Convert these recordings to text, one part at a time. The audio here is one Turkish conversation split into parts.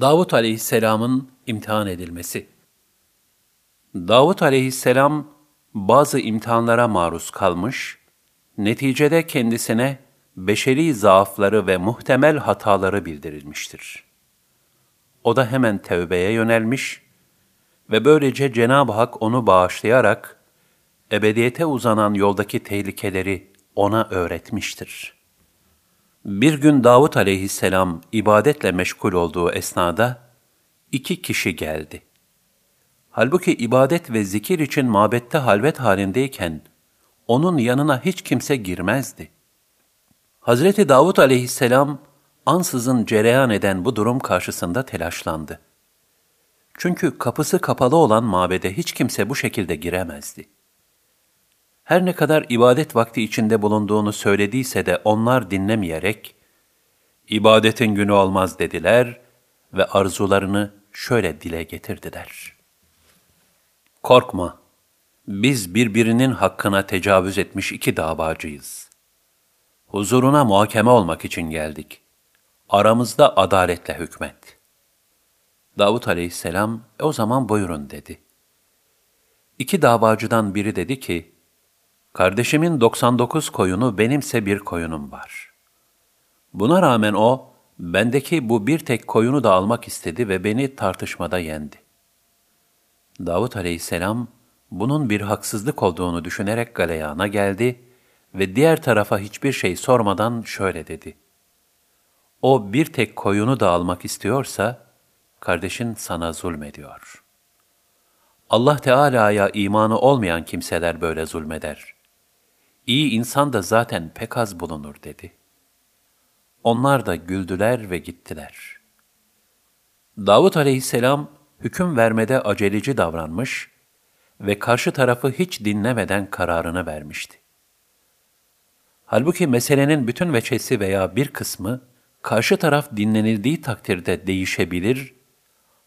Davut aleyhisselamın imtihan edilmesi. Davut aleyhisselam bazı imtihanlara maruz kalmış, neticede kendisine beşeri zaafları ve muhtemel hataları bildirilmiştir. O da hemen tevbeye yönelmiş ve böylece Cenab-ı Hak onu bağışlayarak ebediyete uzanan yoldaki tehlikeleri ona öğretmiştir.'' Bir gün Davut aleyhisselam ibadetle meşgul olduğu esnada iki kişi geldi. Halbuki ibadet ve zikir için mabette halvet halindeyken onun yanına hiç kimse girmezdi. Hazreti Davut aleyhisselam ansızın cereyan eden bu durum karşısında telaşlandı. Çünkü kapısı kapalı olan mabede hiç kimse bu şekilde giremezdi. Her ne kadar ibadet vakti içinde bulunduğunu söylediyse de onlar dinlemeyerek, ibadetin günü olmaz dediler ve arzularını şöyle dile getirdiler. Korkma, biz birbirinin hakkına tecavüz etmiş iki davacıyız. Huzuruna muhakeme olmak için geldik. Aramızda adaletle hükmet. Davut aleyhisselam, e o zaman buyurun dedi. İki davacıdan biri dedi ki, Kardeşimin 99 koyunu benimse bir koyunum var. Buna rağmen o, bendeki bu bir tek koyunu da almak istedi ve beni tartışmada yendi. Davut aleyhisselam, bunun bir haksızlık olduğunu düşünerek galeyana geldi ve diğer tarafa hiçbir şey sormadan şöyle dedi. O bir tek koyunu da almak istiyorsa, kardeşin sana zulmediyor. Allah Teala'ya imanı olmayan kimseler böyle zulmeder. İyi insan da zaten pek az bulunur dedi. Onlar da güldüler ve gittiler. Davut aleyhisselam hüküm vermede aceleci davranmış ve karşı tarafı hiç dinlemeden kararını vermişti. Halbuki meselenin bütün veçesi veya bir kısmı karşı taraf dinlenildiği takdirde değişebilir,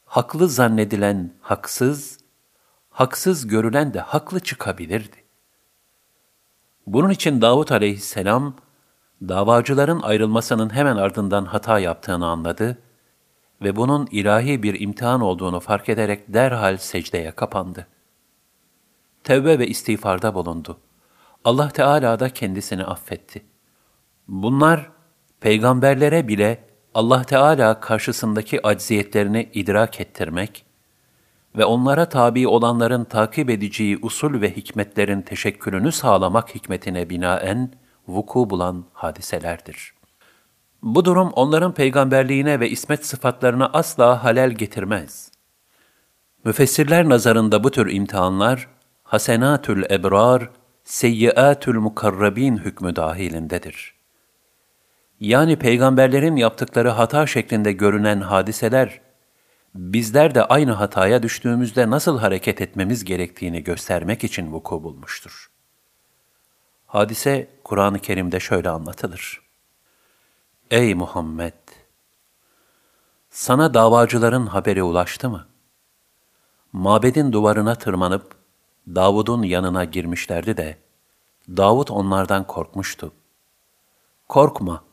haklı zannedilen haksız, haksız görülen de haklı çıkabilirdi. Bunun için Davut aleyhisselam, davacıların ayrılmasının hemen ardından hata yaptığını anladı ve bunun ilahi bir imtihan olduğunu fark ederek derhal secdeye kapandı. Tevbe ve istiğfarda bulundu. Allah Teala da kendisini affetti. Bunlar, peygamberlere bile Allah Teala karşısındaki acziyetlerini idrak ettirmek, ve onlara tabi olanların takip edeceği usul ve hikmetlerin teşekkülünü sağlamak hikmetine binaen vuku bulan hadiselerdir. Bu durum onların peygamberliğine ve ismet sıfatlarına asla halel getirmez. Müfessirler nazarında bu tür imtihanlar, hasenatül ebrar, seyyiatül mukarrabin hükmü dahilindedir. Yani peygamberlerin yaptıkları hata şeklinde görünen hadiseler, bizler de aynı hataya düştüğümüzde nasıl hareket etmemiz gerektiğini göstermek için vuku bulmuştur. Hadise Kur'an-ı Kerim'de şöyle anlatılır. Ey Muhammed! Sana davacıların haberi ulaştı mı? Mabedin duvarına tırmanıp Davud'un yanına girmişlerdi de Davud onlardan korkmuştu. Korkma,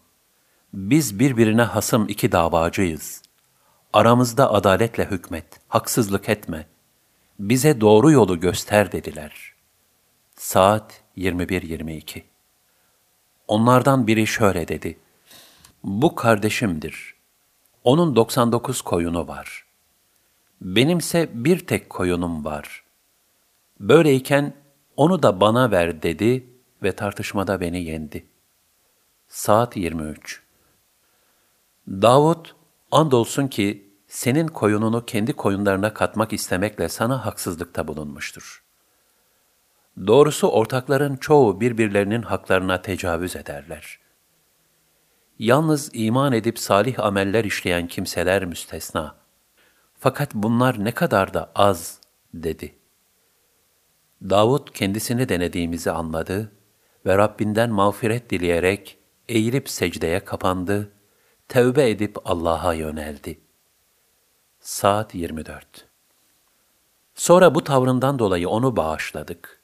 biz birbirine hasım iki davacıyız. Aramızda adaletle hükmet, haksızlık etme. Bize doğru yolu göster dediler. Saat 21.22 Onlardan biri şöyle dedi. Bu kardeşimdir. Onun 99 koyunu var. Benimse bir tek koyunum var. Böyleyken onu da bana ver dedi ve tartışmada beni yendi. Saat 23 Davud Andolsun ki senin koyununu kendi koyunlarına katmak istemekle sana haksızlıkta bulunmuştur. Doğrusu ortakların çoğu birbirlerinin haklarına tecavüz ederler. Yalnız iman edip salih ameller işleyen kimseler müstesna. Fakat bunlar ne kadar da az, dedi. Davud kendisini denediğimizi anladı ve Rabbinden mağfiret dileyerek eğilip secdeye kapandı tevbe edip Allah'a yöneldi. Saat 24 Sonra bu tavrından dolayı onu bağışladık.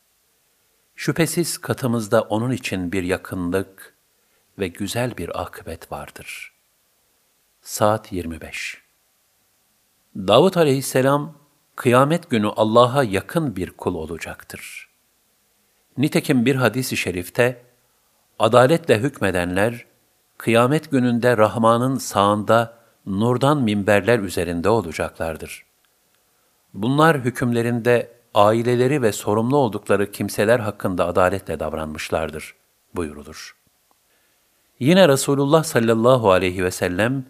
Şüphesiz katımızda onun için bir yakınlık ve güzel bir akıbet vardır. Saat 25 Davut aleyhisselam, kıyamet günü Allah'a yakın bir kul olacaktır. Nitekim bir hadis-i şerifte, adaletle hükmedenler, kıyamet gününde Rahman'ın sağında nurdan minberler üzerinde olacaklardır. Bunlar hükümlerinde aileleri ve sorumlu oldukları kimseler hakkında adaletle davranmışlardır buyurulur. Yine Resulullah sallallahu aleyhi ve sellem,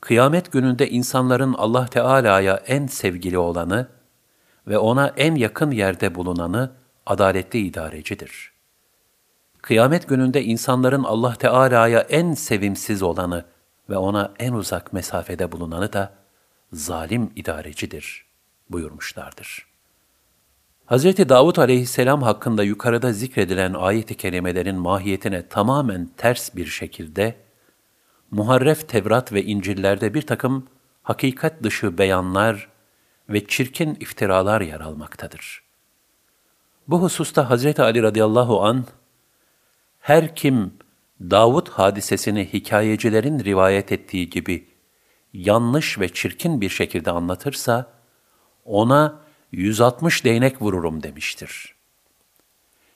kıyamet gününde insanların Allah Teala'ya en sevgili olanı ve ona en yakın yerde bulunanı adaletli idarecidir. Kıyamet gününde insanların Allah Teala'ya en sevimsiz olanı ve ona en uzak mesafede bulunanı da zalim idarecidir buyurmuşlardır. Hz. Davud aleyhisselam hakkında yukarıda zikredilen ayet-i kerimelerin mahiyetine tamamen ters bir şekilde, muharref Tevrat ve İncil'lerde bir takım hakikat dışı beyanlar ve çirkin iftiralar yer almaktadır. Bu hususta Hz. Ali radıyallahu an her kim Davud hadisesini hikayecilerin rivayet ettiği gibi yanlış ve çirkin bir şekilde anlatırsa, ona 160 değnek vururum demiştir.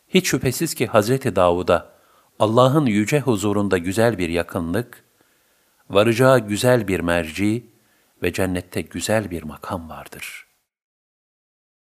Hiç şüphesiz ki Hazreti Davud'a Allah'ın yüce huzurunda güzel bir yakınlık, varacağı güzel bir merci ve cennette güzel bir makam vardır.''